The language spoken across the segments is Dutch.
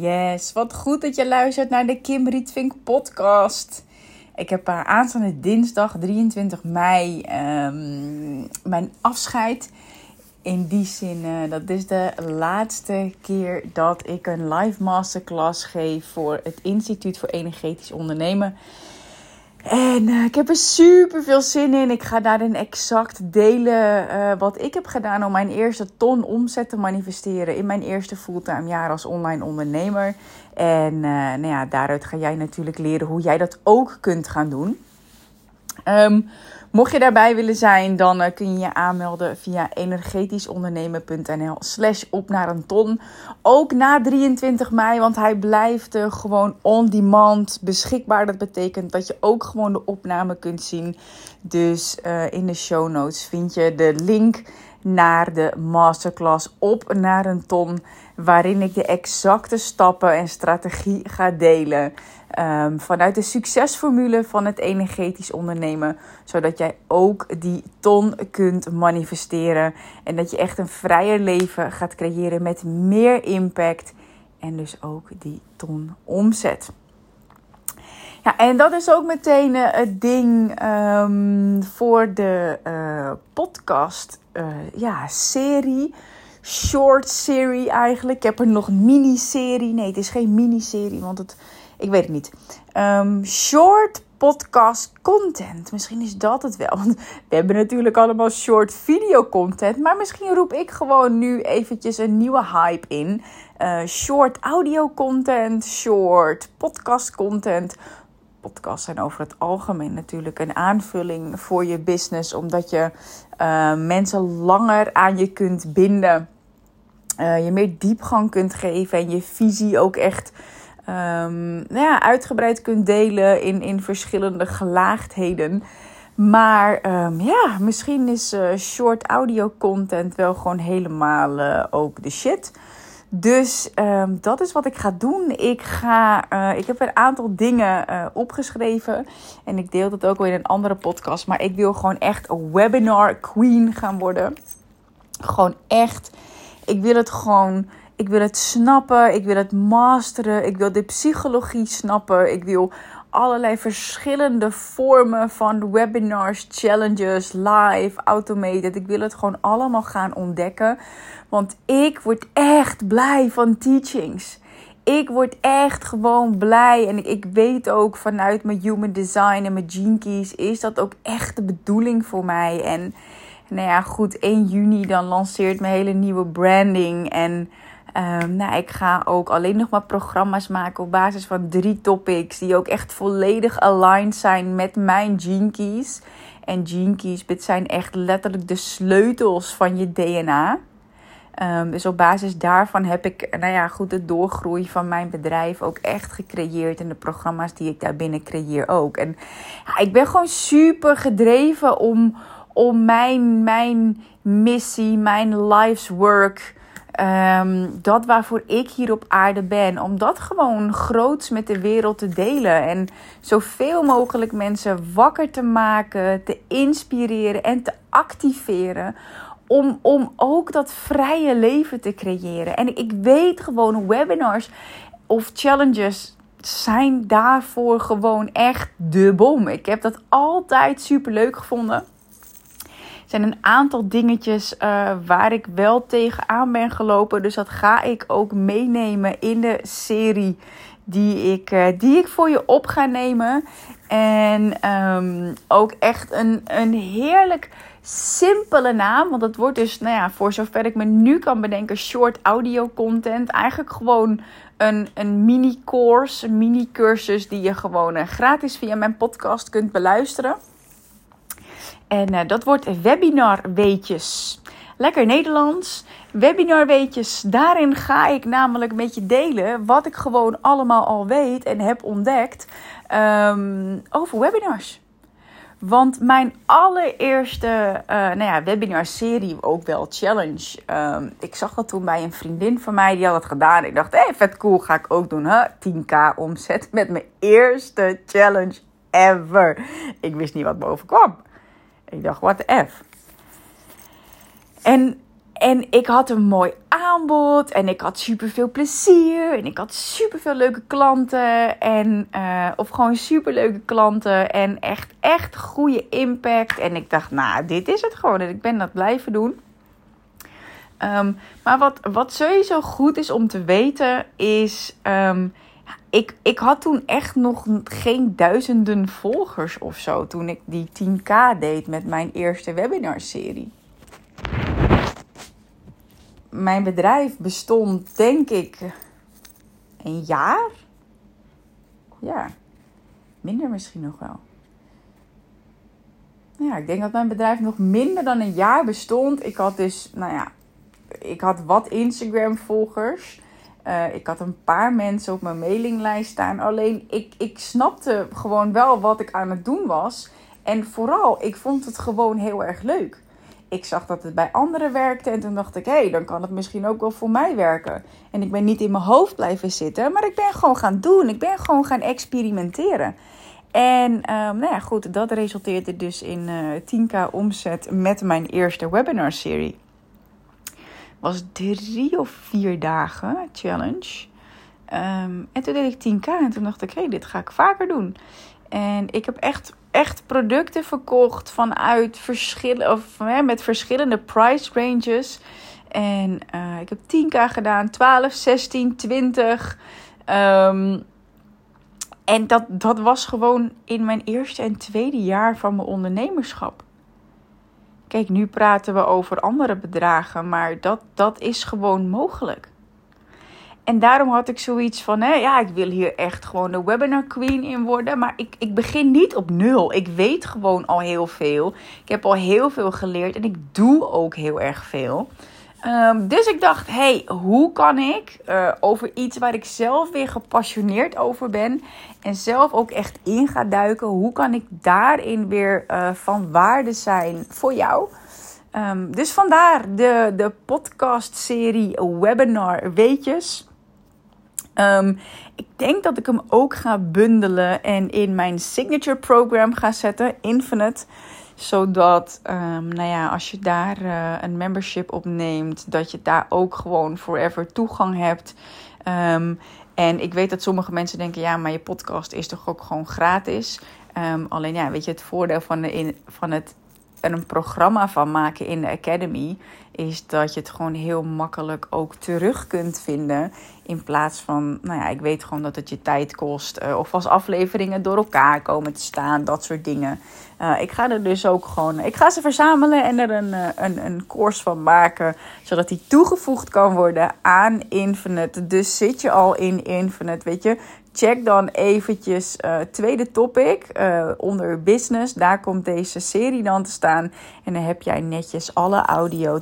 Yes, wat goed dat je luistert naar de Kim Rietvink podcast. Ik heb uh, aanstaande dinsdag 23 mei um, mijn afscheid. In die zin, uh, dat is de laatste keer dat ik een live masterclass geef voor het Instituut voor Energetisch Ondernemen. En uh, ik heb er super veel zin in. Ik ga daarin exact delen uh, wat ik heb gedaan om mijn eerste ton omzet te manifesteren in mijn eerste fulltime jaar als online ondernemer. En uh, nou ja, daaruit ga jij natuurlijk leren hoe jij dat ook kunt gaan doen. Um, mocht je daarbij willen zijn, dan uh, kun je je aanmelden via energetischondernemen.nl slash op naar een ton. Ook na 23 mei, want hij blijft uh, gewoon on demand beschikbaar. Dat betekent dat je ook gewoon de opname kunt zien. Dus uh, in de show notes vind je de link naar de masterclass op naar een ton, waarin ik de exacte stappen en strategie ga delen. Um, vanuit de succesformule van het energetisch ondernemen, zodat jij ook die ton kunt manifesteren en dat je echt een vrijer leven gaat creëren met meer impact en dus ook die ton omzet. Ja, en dat is ook meteen uh, het ding um, voor de uh, podcast uh, ja, serie. Short serie eigenlijk. Ik heb er nog miniserie. Nee, het is geen miniserie, want het, ik weet het niet. Um, short podcast content. Misschien is dat het wel. Want we hebben natuurlijk allemaal short video content. Maar misschien roep ik gewoon nu eventjes een nieuwe hype in. Uh, short audio content, short podcast content podcasts zijn over het algemeen natuurlijk een aanvulling voor je business, omdat je uh, mensen langer aan je kunt binden, uh, je meer diepgang kunt geven en je visie ook echt um, nou ja, uitgebreid kunt delen in, in verschillende gelaagdheden. Maar um, ja, misschien is uh, short audio content wel gewoon helemaal ook de shit. Dus um, dat is wat ik ga doen. Ik, ga, ik heb een aantal dingen opgeschreven. En ik deel dat ook wel in een andere podcast. Maar ik wil gewoon echt een webinar queen gaan worden. Gewoon echt. Ik wil het gewoon. Ik wil het snappen. Ik wil het masteren. Ik wil de psychologie snappen. Ik wil allerlei verschillende vormen van webinars, challenges, live, automated. Ik wil het gewoon allemaal gaan ontdekken. Want ik word echt blij van teachings. Ik word echt gewoon blij. En ik, weet ook vanuit mijn human design en mijn gene keys is dat ook echt de bedoeling voor mij. En nou ja, goed, 1 juni dan lanceert mijn hele nieuwe branding. En um, nou, ik ga ook alleen nog maar programma's maken op basis van drie topics. Die ook echt volledig aligned zijn met mijn gene keys. En gene keys zijn echt letterlijk de sleutels van je DNA. Um, dus op basis daarvan heb ik, nou ja, goed, de doorgroei van mijn bedrijf ook echt gecreëerd. En de programma's die ik daarbinnen creëer ook. En ik ben gewoon super gedreven om, om mijn, mijn missie, mijn life's work. Um, dat waarvoor ik hier op aarde ben. Om dat gewoon groots met de wereld te delen. En zoveel mogelijk mensen wakker te maken, te inspireren en te activeren om, om ook dat vrije leven te creëren. En ik weet gewoon, webinars of challenges zijn daarvoor gewoon echt de bom. Ik heb dat altijd super leuk gevonden. Zijn een aantal dingetjes uh, waar ik wel tegenaan ben gelopen. Dus dat ga ik ook meenemen in de serie die ik, uh, die ik voor je op ga nemen. En um, ook echt een, een heerlijk simpele naam. Want het wordt dus, nou ja, voor zover ik me nu kan bedenken, short audio content. Eigenlijk gewoon een, een mini-course, een mini-cursus die je gewoon uh, gratis via mijn podcast kunt beluisteren. En uh, dat wordt webinar weetjes. Lekker Nederlands. Webinar weetjes. Daarin ga ik namelijk met je delen wat ik gewoon allemaal al weet en heb ontdekt um, over webinars. Want mijn allereerste uh, nou ja, webinar-serie, ook wel challenge. Um, ik zag dat toen bij een vriendin van mij, die had het gedaan. Ik dacht, hé, hey, vet cool, ga ik ook doen. Huh? 10k omzet met mijn eerste challenge ever. Ik wist niet wat boven kwam. Ik dacht, what the F. En En ik had een mooi aanbod en ik had super veel plezier en ik had super veel leuke klanten en uh, of gewoon super leuke klanten en echt echt goede impact en ik dacht nou dit is het gewoon en ik ben dat blijven doen. Um, maar wat, wat sowieso goed is om te weten is um, ik, ik had toen echt nog geen duizenden volgers of zo toen ik die 10k deed met mijn eerste webinarserie mijn bedrijf bestond, denk ik, een jaar. Ja, minder misschien nog wel. Ja, ik denk dat mijn bedrijf nog minder dan een jaar bestond. Ik had dus, nou ja, ik had wat Instagram-volgers. Uh, ik had een paar mensen op mijn mailinglijst staan. Alleen ik, ik snapte gewoon wel wat ik aan het doen was. En vooral, ik vond het gewoon heel erg leuk ik zag dat het bij anderen werkte. En toen dacht ik, hé, hey, dan kan het misschien ook wel voor mij werken. En ik ben niet in mijn hoofd blijven zitten, maar ik ben gewoon gaan doen. Ik ben gewoon gaan experimenteren. En um, nou ja, goed, dat resulteerde dus in uh, eh, 10k omzet met mijn eerste webinar-serie. Was drie of vier dagen challenge. Um, en toen deed ik 10k en toen dacht ik, hé, hey, dit ga ik vaker doen. En ik heb echt echt producten verkocht vanuit verschillen, of hè, met verschillende price ranges. En uh, ik heb 10k gedaan, 12, 16, 20. Um, en dat, dat was gewoon in mijn eerste en tweede jaar van mijn ondernemerschap. Kijk, nu praten we over andere bedragen, maar dat, dat is gewoon mogelijk. En daarom had ik zoiets van, hè, ja, ik wil hier echt gewoon de webinar queen in worden. Maar ik, ik begin niet op nul. Ik weet gewoon al heel veel. Ik heb al heel veel geleerd en ik doe ook heel erg veel. Um, dus ik dacht, hey, hoe kan ik uh, over iets waar ik zelf weer gepassioneerd over ben en zelf ook echt in ga duiken, hoe kan ik daarin weer uh, van waarde zijn voor jou? Um, dus vandaar de, de podcast-serie Webinar Weetjes. Um, ik denk dat ik hem ook ga bundelen en in mijn signature program ga zetten, Infinite. Zodat, um, nou ja, als je daar uh, een membership opneemt, dat je daar ook gewoon forever toegang hebt. Um, en ik weet dat sommige mensen denken, ja, maar je podcast is toch ook gewoon gratis. alleen ja, weet je, het voordeel van, de van het er een programma van maken in de Academy, is dat je het gewoon heel makkelijk ook terug kunt vinden. In plaats van, nou ja, ik weet gewoon dat het je tijd kost. Uh, of als afleveringen door elkaar komen te staan, dat soort dingen. Uh, ik ga er dus ook gewoon, ik ga ze verzamelen en er een, uh, een, een course van maken. Zodat die toegevoegd kan worden aan Infinite. Dus zit je al in Infinite, weet je, check dan eventjes uh, tweede topic onder business. Daar komt deze serie dan te staan. En dan heb jij netjes alle audio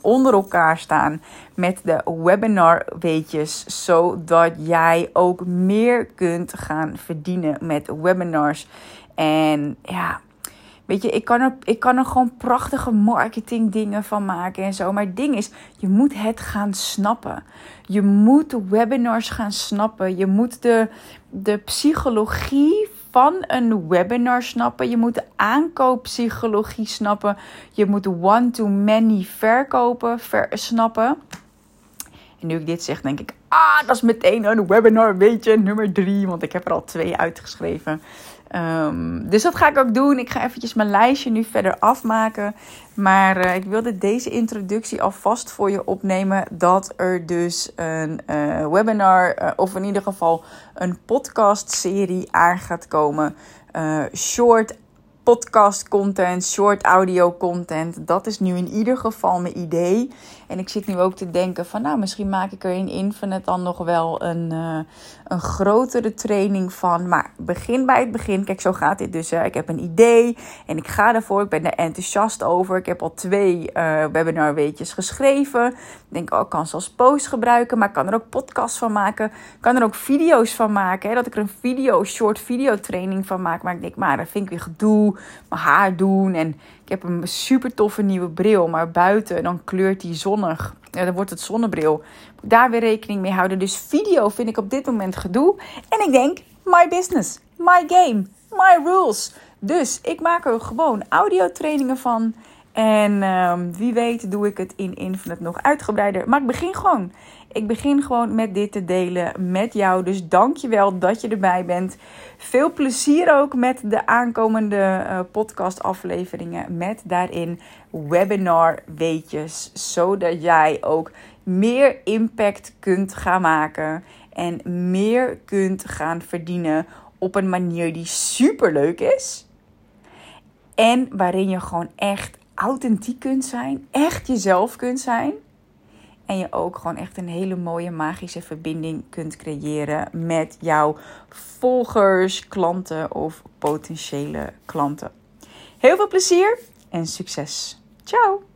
onder elkaar staan met de webinar weetjes. Zodat jij ook meer kunt gaan verdienen met webinars. En ja, Weet je, ik kan, er, ik kan er gewoon prachtige marketing dingen van maken en zo. Maar het ding is, je moet het gaan snappen. Je moet webinars gaan snappen. Je moet de, de psychologie van een webinar snappen. Je moet aankooppsychologie snappen. Je moet one-to-many verkopen ver, snappen. En nu ik dit zeg, denk ik, ah, dat is meteen een webinar, weet je, nummer drie. Want ik heb er al twee uitgeschreven. Um, dus dat ga ik ook doen. Ik ga eventjes mijn lijstje nu verder afmaken. Maar uh, ik wilde deze introductie alvast voor je opnemen. Dat er dus een uh, webinar, uh, of in ieder geval een podcast-serie aan gaat komen. short podcast content, short audio content. Dat is nu in ieder geval mijn idee. En ik zit nu ook te denken van nou, misschien maak ik er in Infinite dan nog wel een, uh, een grotere training van. Maar begin bij het begin. Kijk, zo gaat dit dus. Hè. Ik heb een idee en ik ga ervoor. Ik ben er enthousiast over. Ik heb al twee uh, webinar weetjes geschreven. Ik denk, oh, ik kan ze als post gebruiken. Maar ik kan er ook podcasts van maken. Ik kan er ook video's van maken. Hè, dat ik er een video, short video training van maak. Maar ik denk, maar dat vind ik weer gedoe. Mijn haar doen en ik heb een super toffe nieuwe bril, maar buiten dan kleurt die zonnig. Ja, dan wordt het zonnebril. Daar weer rekening mee houden. Dus video vind ik op dit moment gedoe. En ik denk, my business, my game, my rules. Dus ik maak er gewoon audiotrainingen van. En ehm, wie weet doe ik het in Infinite nog uitgebreider. Maar ik begin gewoon. Ik begin gewoon met dit te delen met jou. Dus dank je wel dat je erbij bent. Veel plezier ook met de aankomende uh, podcast afleveringen. Met daarin webinar weetjes. Zodat jij ook meer impact kunt gaan maken. En meer kunt gaan verdienen op een manier die super leuk is. En waarin je gewoon echt authentiek kunt zijn, echt jezelf kunt zijn. En je ook gewoon echt een hele mooie magische verbinding kunt creëren met jouw volgers, klanten of potentiële klanten. Heel veel plezier en succes. Ciao!